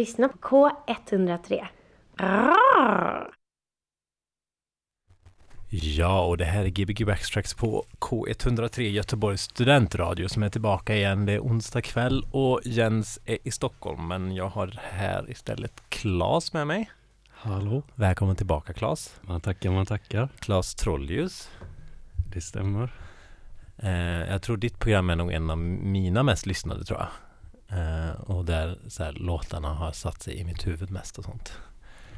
Lyssna på K103. Rar. Ja, och det här är Gbg Backstracks på K103 Göteborgs studentradio som är tillbaka igen. Det är onsdag kväll och Jens är i Stockholm, men jag har här istället Klas med mig. Hallå? Välkommen tillbaka Klas. Man tackar, man tackar. Klas Trolljus. Det stämmer. Eh, jag tror ditt program är nog en av mina mest lyssnade tror jag. Eh, och där så här, låtarna har satt sig i mitt huvud mest och sånt.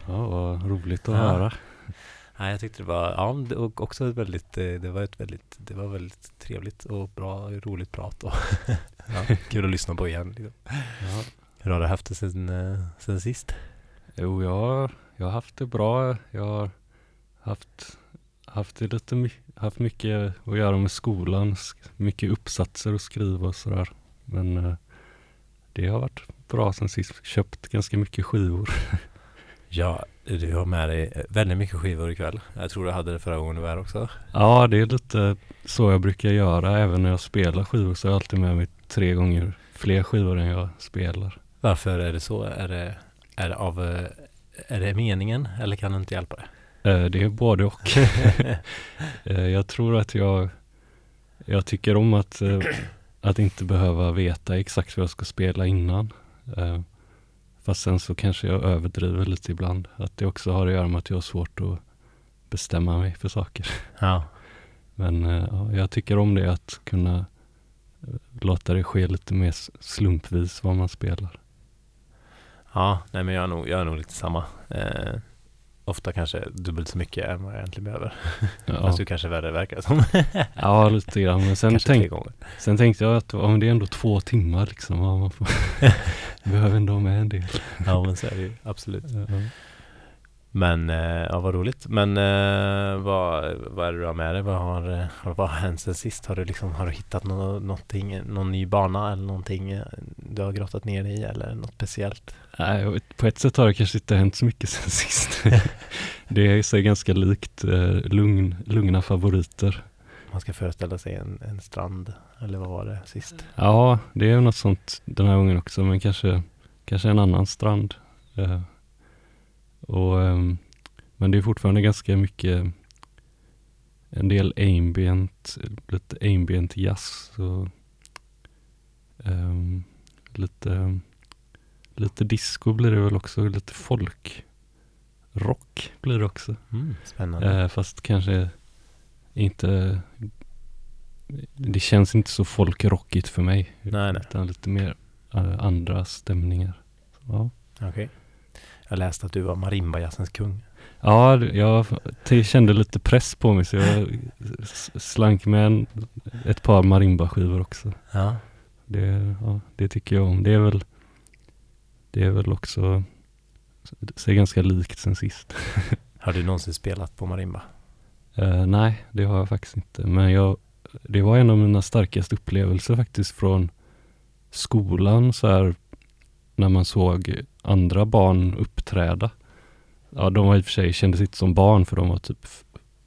Ja, vad roligt att Ja. höra. Nej, jag tyckte det var, ja, och också ett väldigt, eh, det var ett väldigt, det var väldigt trevligt och bra, roligt prat och ja, kul att lyssna på igen. Liksom. Ja. Hur har du haft det sen, eh, sen sist? Jo, jag, jag har haft det bra. Jag har haft, haft, det lite, haft mycket att göra med skolan. sk- Mycket uppsatser att skriva och sådär. Men eh, det har varit bra sen sist. Köpt ganska mycket skivor. Ja, du har med dig väldigt mycket skivor ikväll. Jag tror du hade det förra gången du var här också. Ja, det är lite så jag brukar göra. Även när jag spelar skivor så har jag alltid med mig tre gånger fler skivor än jag spelar. Varför är det så? Är det, är det av, eh, är det meningen eller kan du inte hjälpa det? Eh, Det är både och. Eh, Jag tror att jag, jag tycker om att, att inte behöva veta exakt vad jag ska spela innan. Eh, Fast sen så kanske jag överdriver lite ibland. Att det också har att göra med att jag har svårt att bestämma mig för saker. Ja, Men eh, ja, jag tycker om det att kunna eh, låta det ske lite mer slumpvis vad man spelar. ja nej men jag är nog, jag är nog lite samma. Eh, ofta kanske dubbelt så mycket än vad jag egentligen behöver. Ja, Fast du kanske värre verkar det som. ja lite grann. Men sen, tänk, sen tänkte jag att men det är ändå två timmar liksom. Ja, man får, behöver ändå med en del. Ja men så är det ju, absolut. Ja. Men, eh, ja vad roligt. Men eh, vad, vad är det du har med dig? Vad har, eh, har- vad har hänt sen sist? Har du liksom, har du hittat nå, någonting, någon ny bana eller någonting du har grottat ner dig i eller något speciellt? Nej, på ett sätt har det kanske inte hänt så mycket sen sist. det är så ganska likt eh, lugn, lugna favoriter. Man ska föreställa sig en, en strand, eller vad var det sist? Ja, det är något sånt den här gången också, men kanske, kanske en annan strand. Eh, och, ehm, men det är fortfarande ganska mycket en del ambient, lite ambient jazz och ehm, lite, lite disco blir det väl också, lite folk. Rock blir det också. Mm, spännande. Eh, fast kanske inte Det känns inte så folkrockigt för mig nej, nej. Utan lite mer eh, andra stämningar Ja, Okej. Jag läste att du var marimbajazzens kung. ja jag kände lite press på mig så jag slank med en, ett par marimba-skivor också Ja. det, ja, det tycker jag om Det är väl Det är väl också ser ganska likt sen sist Har du någonsin spelat på marimba? Eh, nej, det har jag faktiskt inte. Men jag, det var en av mina starkaste upplevelser faktiskt från skolan så här när man såg andra barn uppträda. Ja, de var i och för sig, kändes inte som barn för de var typ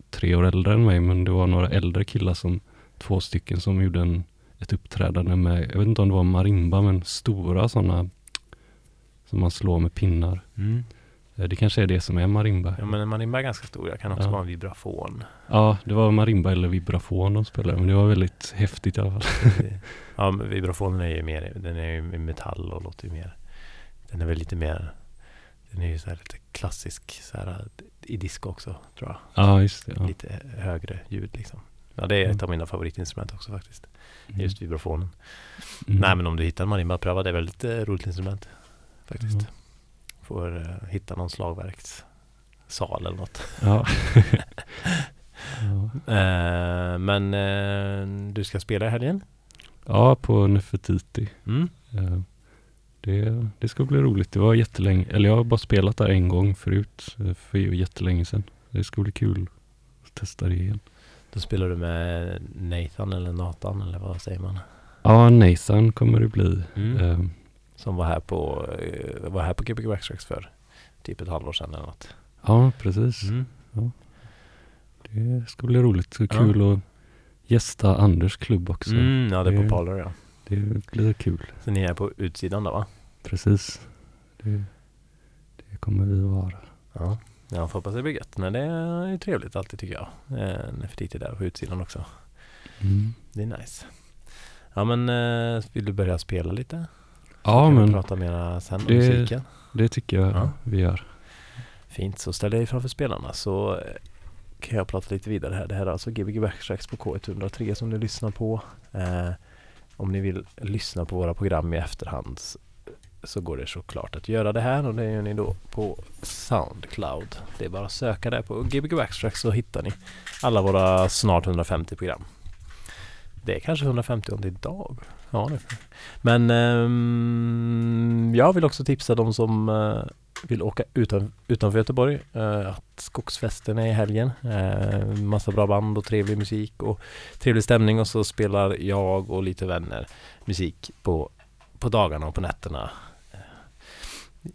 tre år äldre än mig, men det var några äldre killar som, två stycken som gjorde en, ett uppträdande med, jag vet inte om det var marimba, men stora sådana som man slår med pinnar. Mm. Eh, Det kanske är det som är marimba. Ja men en marimba är ganska stor. Jag kan också Ja. vara en vibrafon. Ja, det var marimba eller vibrafon de spelade, men det var väldigt häftigt i alla fall. ja men vibrafonen är ju mer, den är ju metall och låter ju mer. Den är väl lite mer, den är ju så här lite klassisk så här i disco också tror jag. Ja, just det. Ja. Lite högre ljud liksom. Ja det är ett av mina favoritinstrument också faktiskt. Just vibrafonen. Mm. Nej men om du hittar en marimba, pröva. Det är väldigt eh, roligt instrument. Faktiskt. Ja. Får eh, hitta någon slagverkssal eller något. Ja. ja. Eh, men eh, du ska spela i helgen? ja, på Nefertiti. Mm. Det, det ska bli roligt. Det var jättelänge, eller jag har bara spelat där en gång förut, eh, för jättelänge sedan. Det ska bli kul att testa det igen. Då spelar du med Nathan eller Nathan eller vad säger man? Ja, Nathan kommer det bli. Mm. Eh, Som var här på, eh, var här på Gbg Backstracks för typ ett halvår sedan eller något. Ja, precis. Mm. Det ska bli roligt. Så Ja. kul att gästa Anders klubb också. Mm, ja det är på Parler ja. Det blir kul. Så ni är på utsidan då va? Precis. Det, det kommer vi vara. Ja, jag får hoppas det blir gött. Nej, det är trevligt alltid tycker jag. Eh, när Nefertiti är där på utsidan också. Mm. Det är nice. Ja men eh, vill du börja spela lite? Ja, men prata mera sen om det- musiken. det tycker jag Ja. vi gör. Fint, så ställ dig framför spelarna så eh, kan jag prata lite vidare här. Det här är alltså Gbg Backtracks på K103 som ni lyssnar på. Eh, om ni vill lyssna på våra program i efterhand så går det såklart att göra det här och det gör ni då på Soundcloud. Det är bara att söka där på Gbg backstrack så hittar ni alla våra snart 150 program. Det är kanske 150 om det är idag. Ja, det. Men um, jag vill också tipsa de som eh, vill åka utan, utanför Göteborg. Eh, att Skogsfesten är i helgen. Eh, massa bra band och trevlig musik och trevlig stämning och så spelar jag och lite vänner musik på, på dagarna och på nätterna. Eh,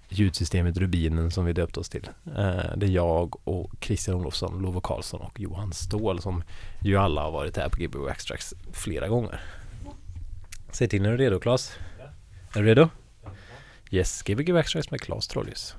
ljudsystemet Rubinen som vi döpt oss till. Det är jag och Christian Olofsson, Love Karlsson och Johan Ståhl som ju alla har varit här på Gbg Extracts flera gånger. Säg till när du är redo Claes. Är du redo? Yes, Gbg Extracts med Claes Trollius.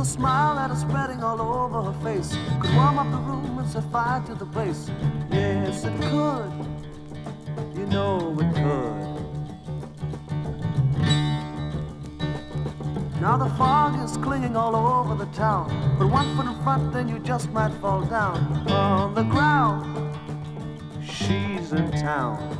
A smile that is spreading all over her face could warm up the room and set fire to the place. Yes, it could. You know it could. Now the fog is clinging all over the town. But one foot in front, then you just might fall down on the ground. She's in town.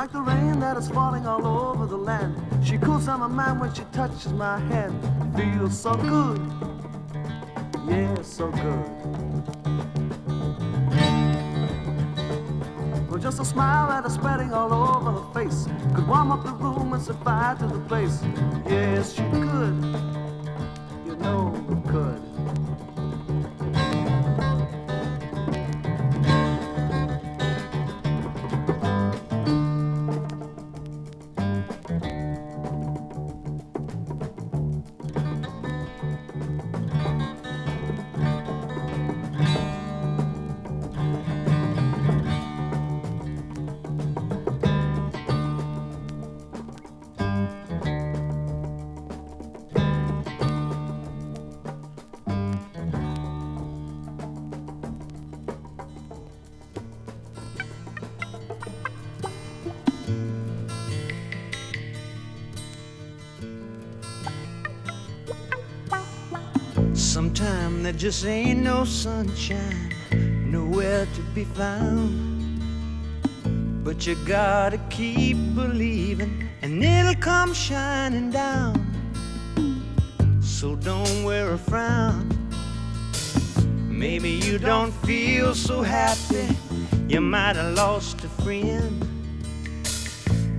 Like the rain that is falling all over the land. She cools down my mind when she touches my hand. Feels so good. Yeah, so good. Well, just a smile that is spreading all over her face could warm up the room and fire to the place. Yes, Sometime there just ain't no sunshine, nowhere to be found. But you gotta keep believing, and it'll come shining down. So don't wear a frown. Maybe you don't feel so happy, you might have lost a friend.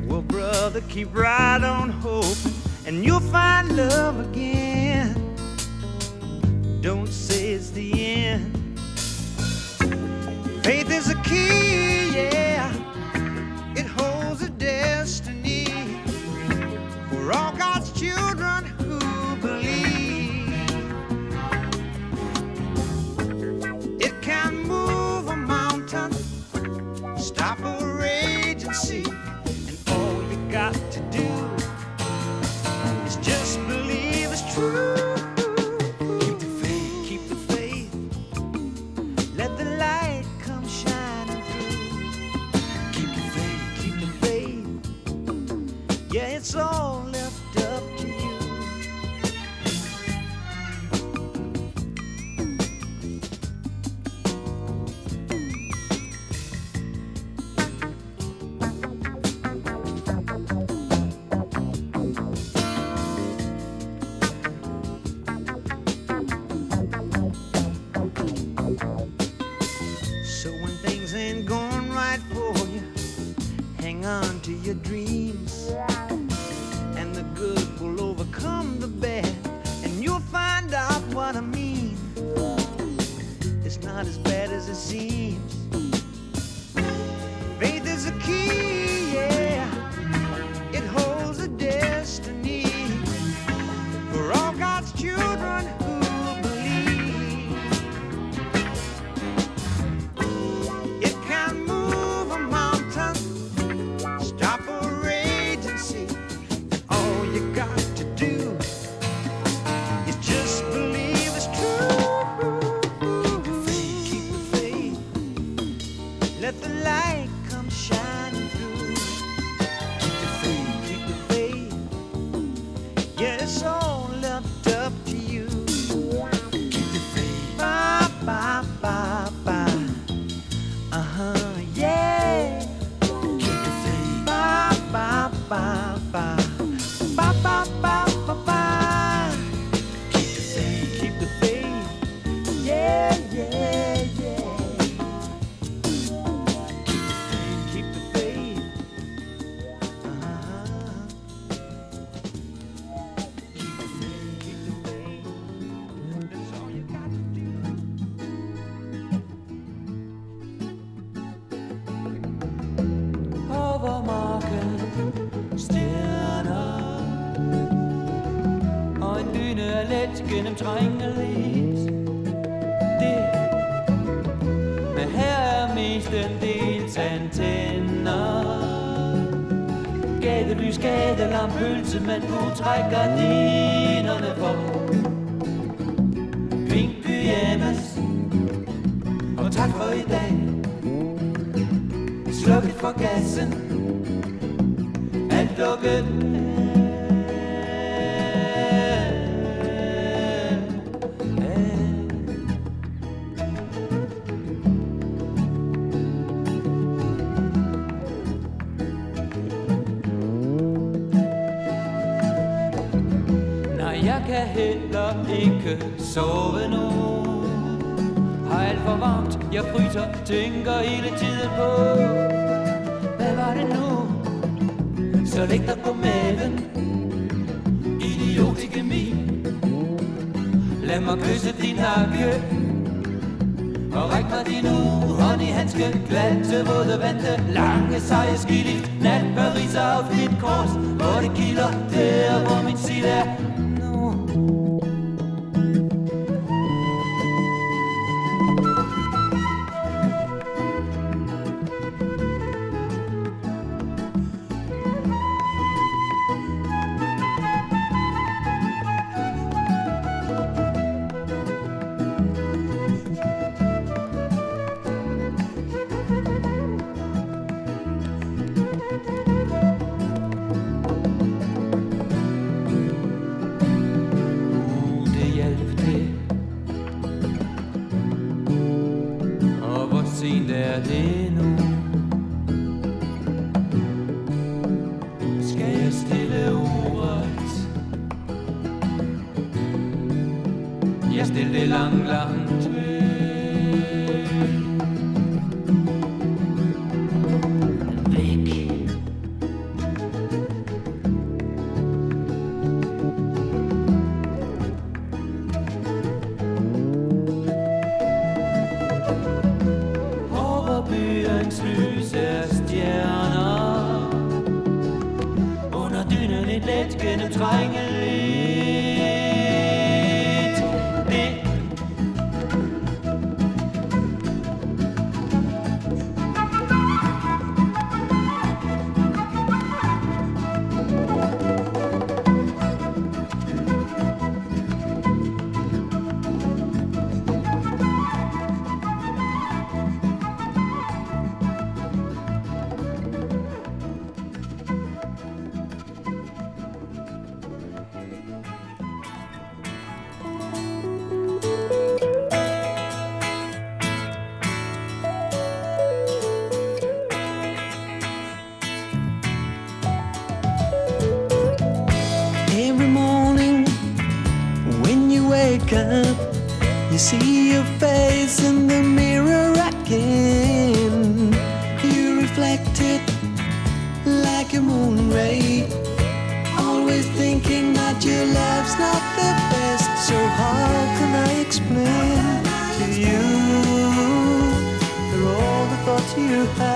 Well, brother, keep right on hoping, and you'll find love again. Faith is a key, net gennemtrængeligt Det. Men her er mest en del antenner Gatelys, gadelamp, pølse, men kunne trække gardinerne på Pink pyjamas Og tak for i dag. Slukket for gassen. Alt lukket. heller ikke sove nu. Har alt for varmt, jeg fryser, tænker hele tiden på. Hvad var det nu? Så læg dig på maven, idiotiske min. Lad mig kysse din nakke, og ræk mig din handske, glatte, våde vante, lange, seje skilift, nat, Paris og aften, kors, hvor det kilder, der hvor min sild er, to her.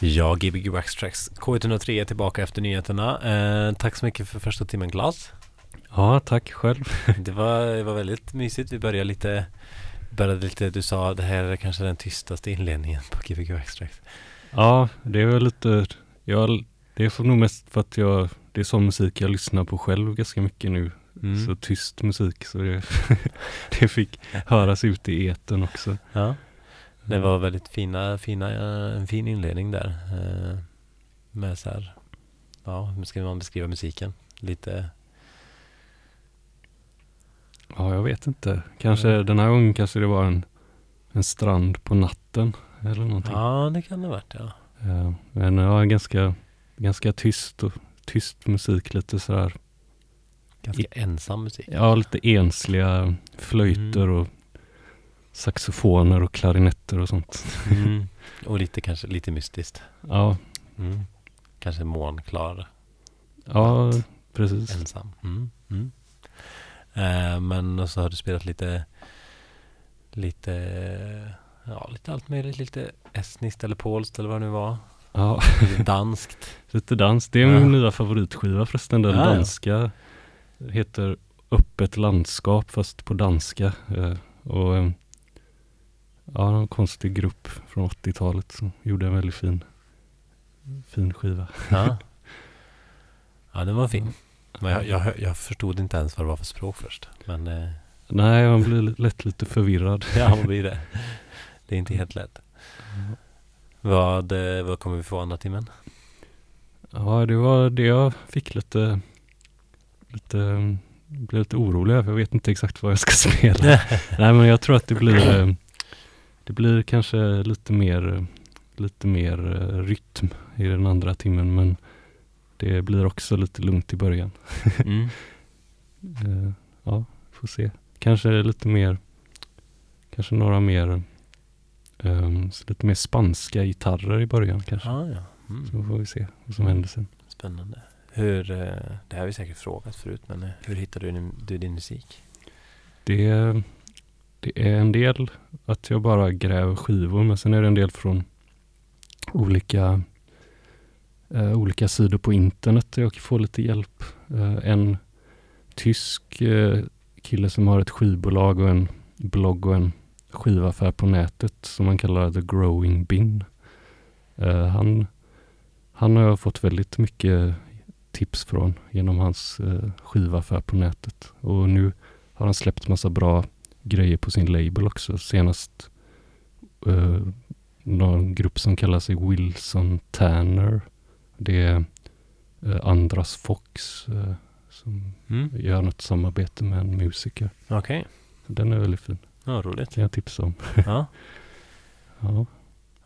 Ja, Gbg Waxtracks K103 är tillbaka efter nyheterna. Eh, tack så mycket för första timmen Glas. Ja, tack själv. Det var, det var väldigt mysigt. Vi började lite, började lite, du sa det här är kanske den tystaste inledningen på Gbg Waxtracks. Ja, det är väl lite, jag, det är nog mest för att jag, det är sån musik jag lyssnar på själv ganska mycket nu. Mm. Så tyst musik, så det, det fick höras ute i etern också. Ja, det var väldigt fina, fina, eh, en fin inledning där. Eh, med så här, ja, hur ska man beskriva musiken? Lite, Ja, jag vet inte. Kanske Mm. den här gången kanske det var en, en strand på natten eller någonting. ja det kan det ha varit ja. Ja, men ja, ganska, ganska tyst och tyst musik lite sådär. Ganska ensam musik. Ja, lite ensliga flöjter Mm. och saxofoner och klarinetter och sånt. Mm. Och lite kanske lite mystiskt. Ja, Mm. Kanske månklar, ja precis. ensam. Mm. Mm. Eh, men så har du spelat lite, lite, ja lite allt möjligt. Lite estniskt eller polskt eller vad det nu var. Ja, Lite danskt. lite dans. Det är Ja. min nya favoritskiva förresten. Den Ja, ja. danska heter Öppet landskap fast på danska. Eh, Och eh, ja, en konstig grupp från 80-talet som gjorde en väldigt fin, fin skiva. Ja. ja, den var fin. Men jag, jag, jag förstod inte ens vad det var för språk först. Men eh, Nej, man blir lätt lite förvirrad. ja, vad blir det? Det är inte helt lätt. Vad, eh, vad kommer vi få andra timmen? Ja, det var det jag fick lite, lite, blev lite orolig över. Jag vet inte exakt vad jag ska spela. Nej, men jag tror att det blir, eh, det blir kanske lite mer, lite mer eh, rytm i den andra timmen, men det blir också lite lugnt i början. Mm. Eh, Ja, får se. Kanske lite mer, kanske några mer, så lite mer spanska gitarrer i början kanske. Ja, ja. Mm. Så får vi se vad som händer sen. Spännande. Hur, eh, det här har vi säkert frågat förut, men hur hittar du din, du din musik? Det det är en del att jag bara gräver skivor, men sen är det en del från olika, eh, olika sidor på internet där jag får lite hjälp. Eh, en tysk eh, kille som har ett skivbolag och en blogg och en skivaffär på nätet som man kallar The Growing Bin. Eh, han, han har jag fått väldigt mycket tips från genom hans eh, skivaffär på nätet. Och nu har han släppt massa bra grejer på sin label också. Senast eh, någon grupp som kallar sig Wilson Tanner. Det är eh, Andras Fox eh, som Mm. gör något samarbete med en musiker. Okej, Den är väldigt fin. ja, roligt. kan jag tipsa om. Ja. Ja,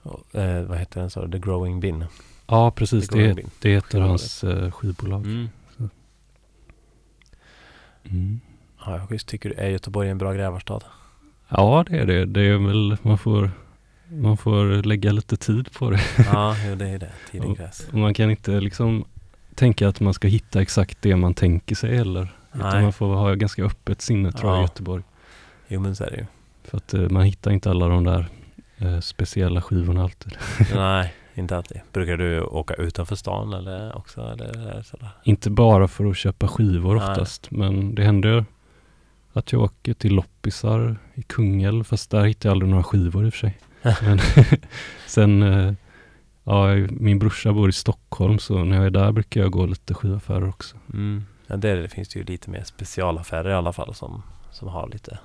Och, eh, vad heter den sa du? The Growing Bin. ja precis. Det går Det, det heter hans eh, skivbolag. Mm. Mm. Ja, schysst. Tycker du är Göteborg en bra grävarstad? Ja, det är det. Det är väl, man får, man får lägga lite tid på det. ja, det är det. Tiden Ja. krävs. Man kan inte liksom tänka att man ska hitta exakt det man tänker sig heller. Utan Nej. man får ha ganska öppet sinne tror jag i Ja. Göteborg. Jo, men så är det ju. För att eh, man hittar inte alla de där eh, speciella skivorna alltid. Nej, inte alltid. Brukar du åka utanför stan eller också? Eller sådär? Inte bara för att köpa skivor Nej. oftast, men det händer att jag åker till loppisar i Kungälv, fast där hittar jag aldrig några skivor i och för sig. men sen, eh, ja, min brorsa bor i Stockholm, så när jag är där brukar jag gå lite skivaffärer också. Mm. Ja, där finns det ju lite mer specialaffärer i alla fall som, som har lite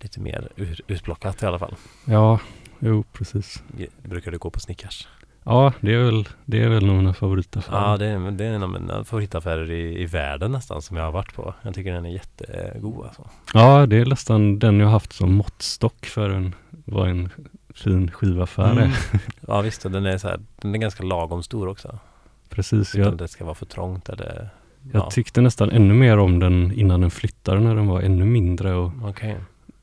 lite mer ut, utplockat i alla fall. Ja, jo precis. Brukar du gå på Snickars? Ja, det är väl, det är väl nog mina favoritaffärer. Ja, det är, det är en av mina favoritaffärer i, i världen nästan som jag har varit på. Jag tycker den är jättegod alltså. Ja, det är nästan den jag haft som måttstock för en, vad en fin skivaffär Mm. Ja visst, och den är, så här, den är ganska lagom stor också. Precis, Utan jag, det ska vara för trångt eller... jag ja, tyckte nästan ännu mer om den innan den flyttade när den var ännu mindre och Okej.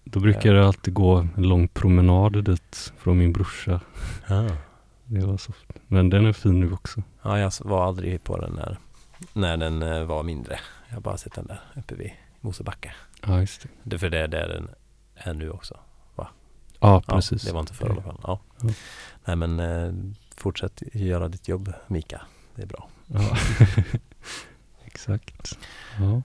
då brukade jag alltid gå en lång promenad dit från min brorsa. Ja. Det var så, men den är fin nu också. ja, jag var aldrig på den när, när den eh, var mindre. Jag har bara sett den där uppe vid Mosebacke. Ja, just det. Det är för det är där den är nu också. Ja, Ja, precis. det var inte förr i alla fall. Ja. Ja. Nej men eh, fortsätt göra ditt jobb Mika. Det är bra. Ja. Exakt. Ja,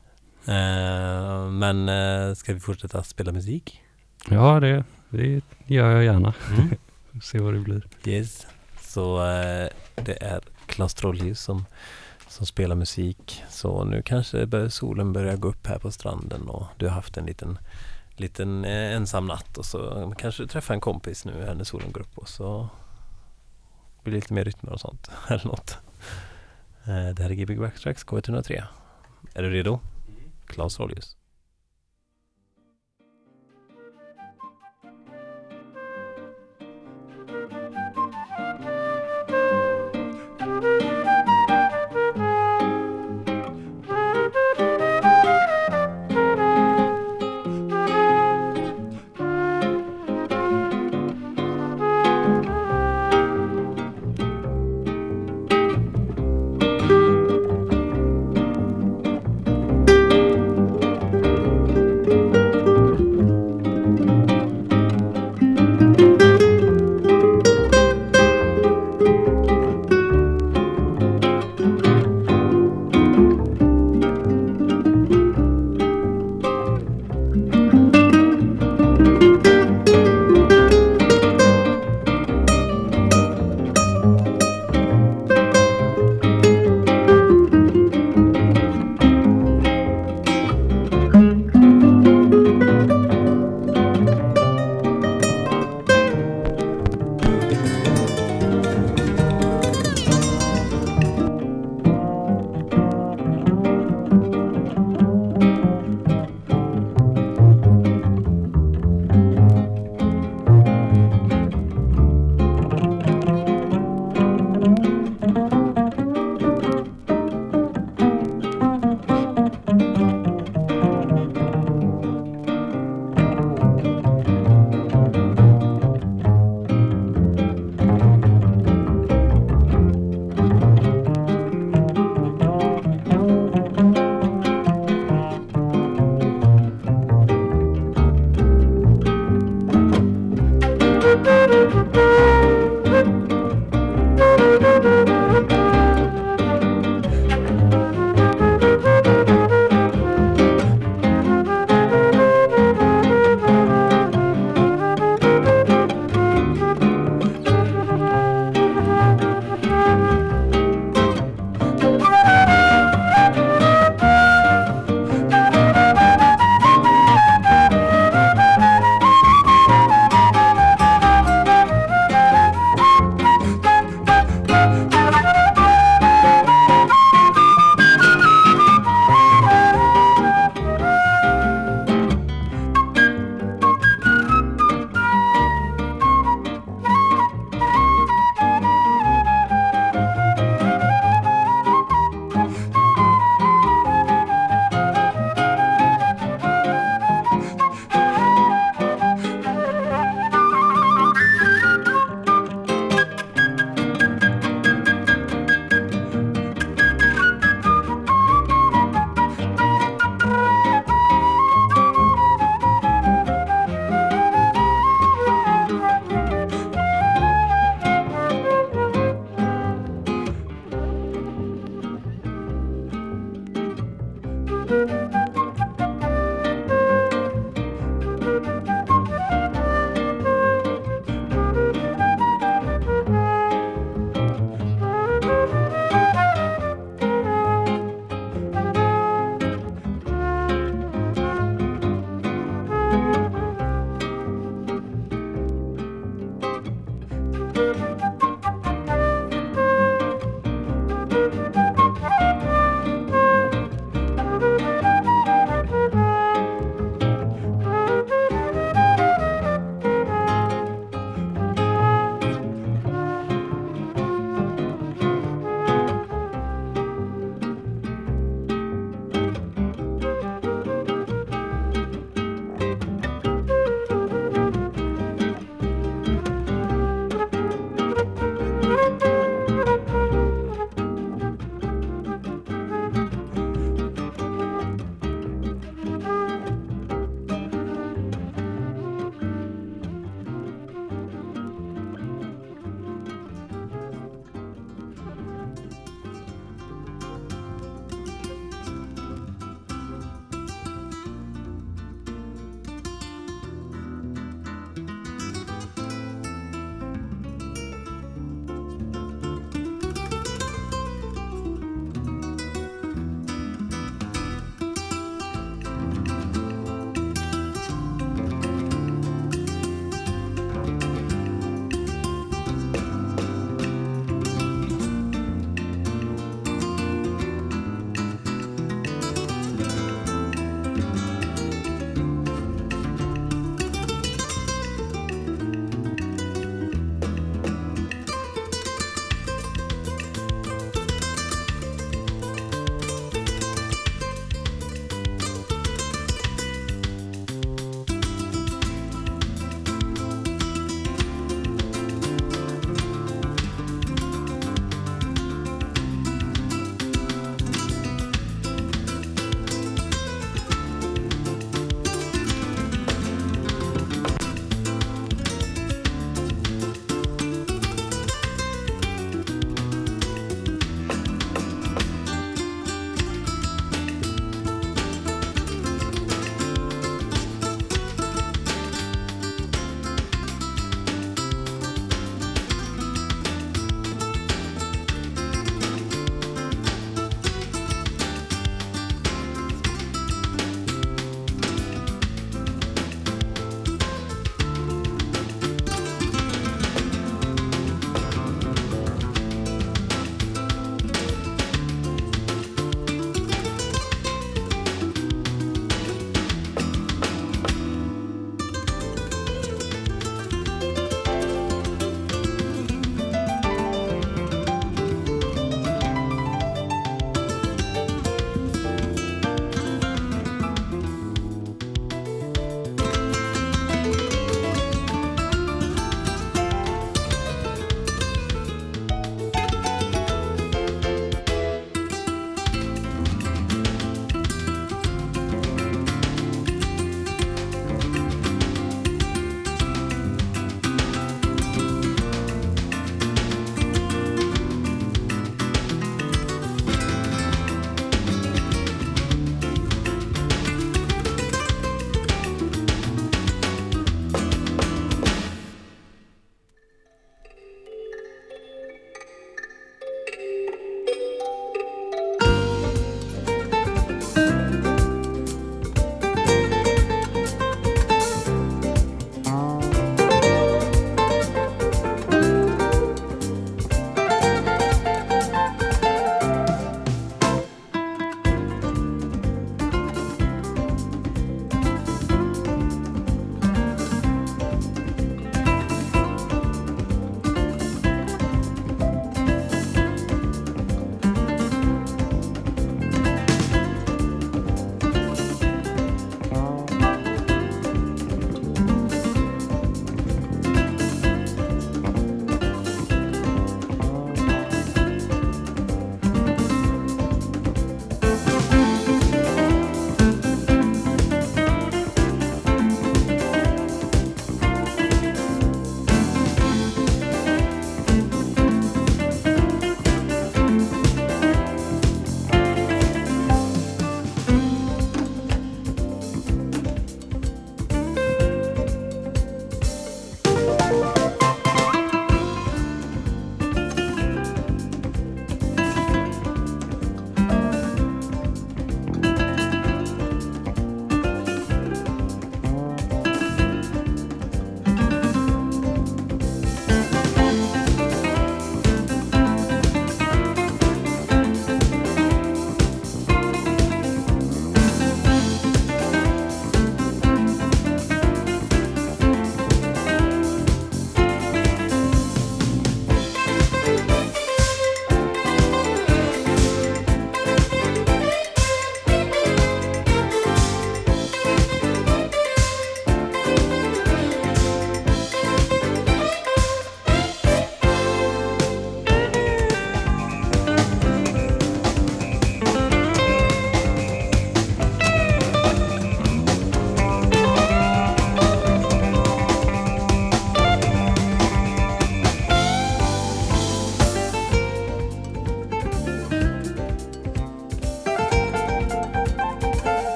Eh, men eh, ska vi fortsätta spela musik? ja det, det gör jag gärna. Mm. Se vad det blir. Yes. Så eh, det är Klas Trollhus som, som spelar musik. Så nu kanske bör, solen börjar gå upp här på stranden och du har haft en liten, liten eh, ensam natt och så kanske du träffar en kompis nu här när solen går upp och så blir det lite mer rytmer och sånt eller något. Eh, det här är Gbg Backtracks K103. Är du redo? Klas Trollhus.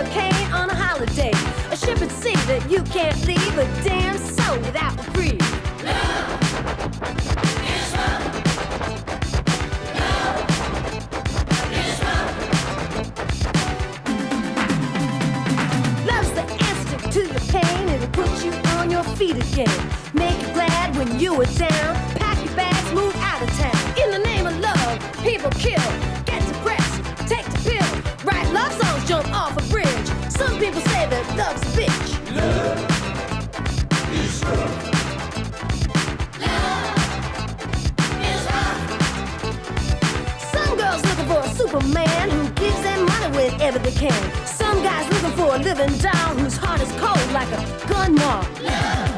hurricane on a holiday. A ship at sea that you can't leave a damn soul without a free. Put you on your feet again. Make you glad when you were down. Pack your bags, move out of town. In the name of love, people kill. thug's a bitch. Love is rough. Superman who gives them money whenever they can. Some guy's looking for a living doll whose heart is cold like a gun wall. Love.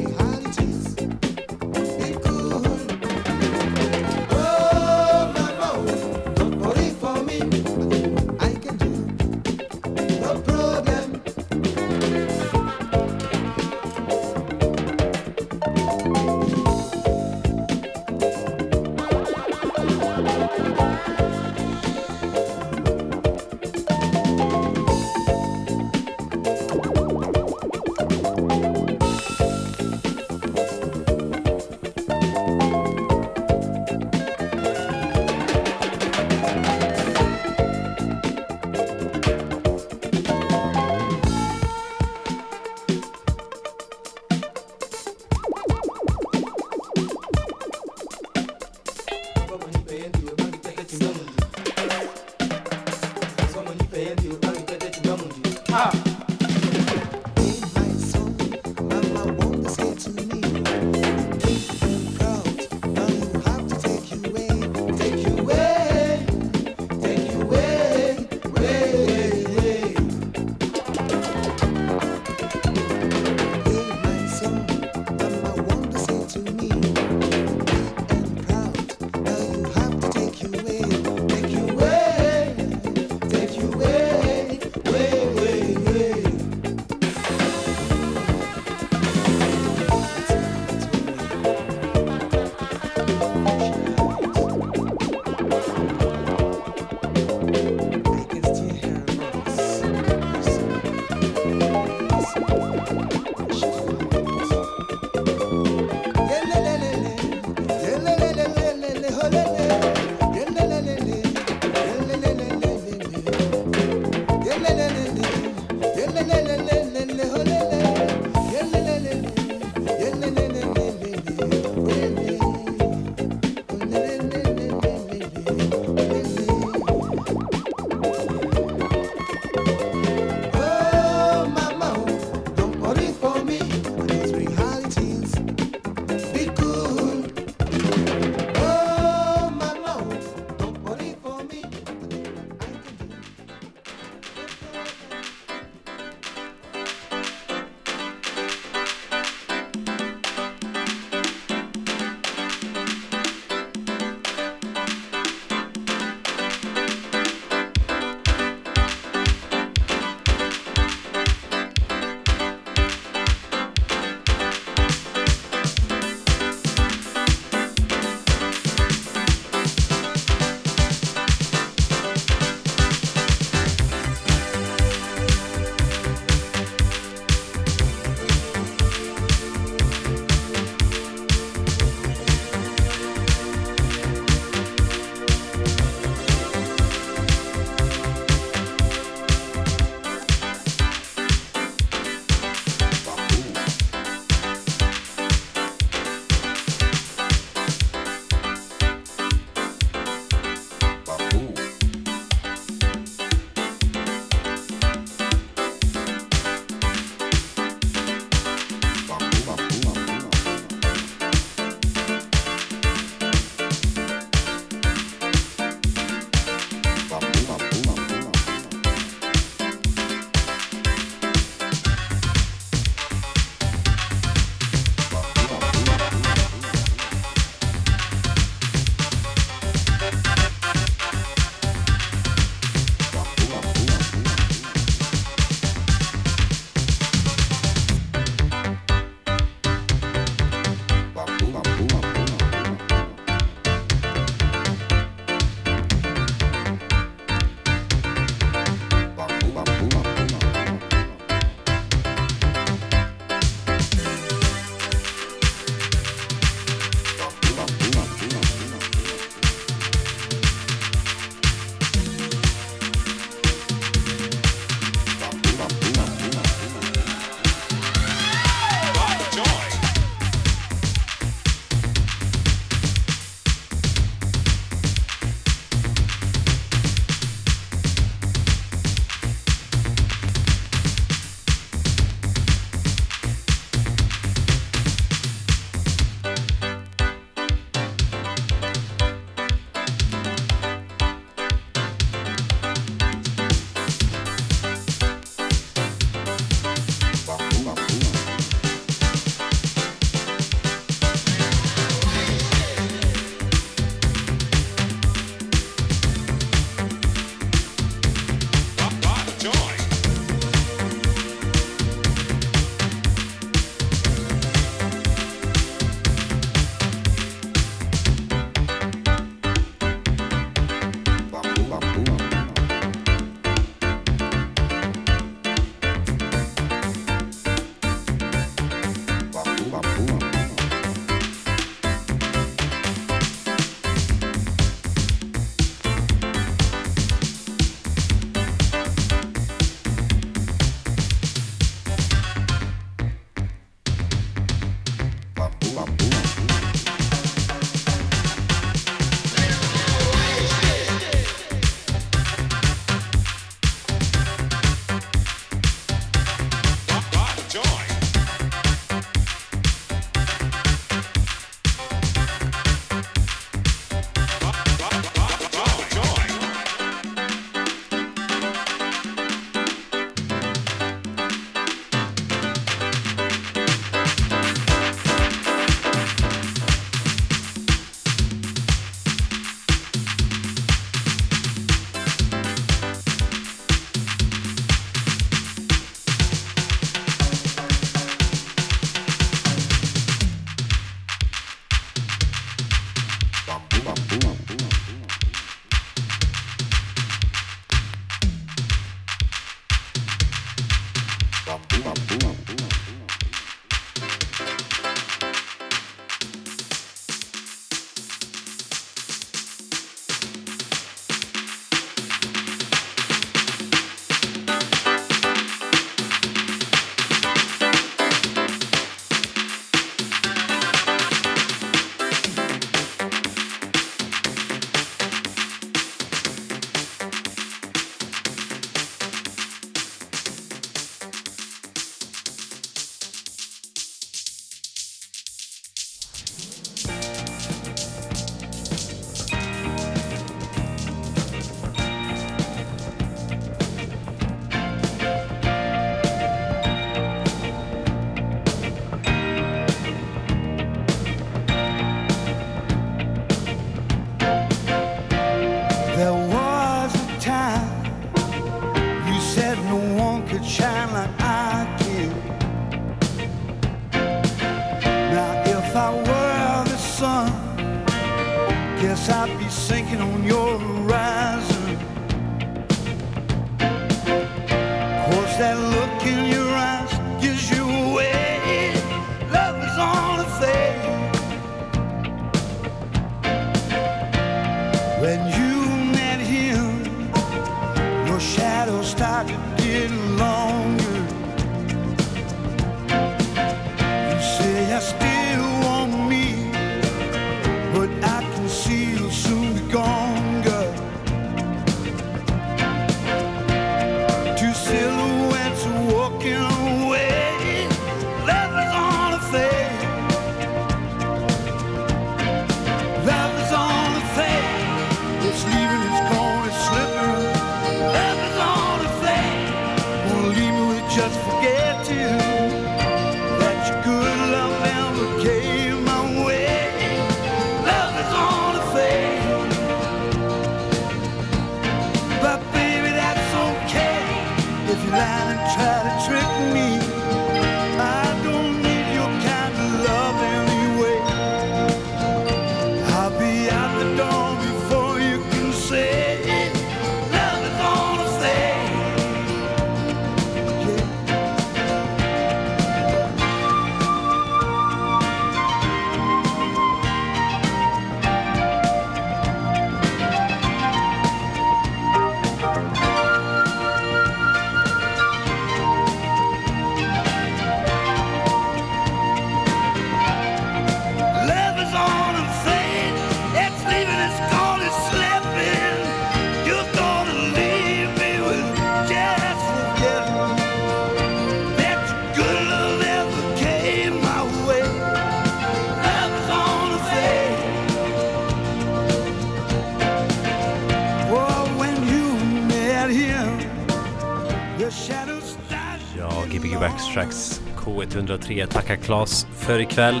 103 tackar Claes för ikväll.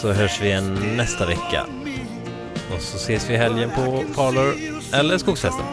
Så hörs vi igen nästa vecka. Och så ses vi helgen på Parlor eller Skogsfesten.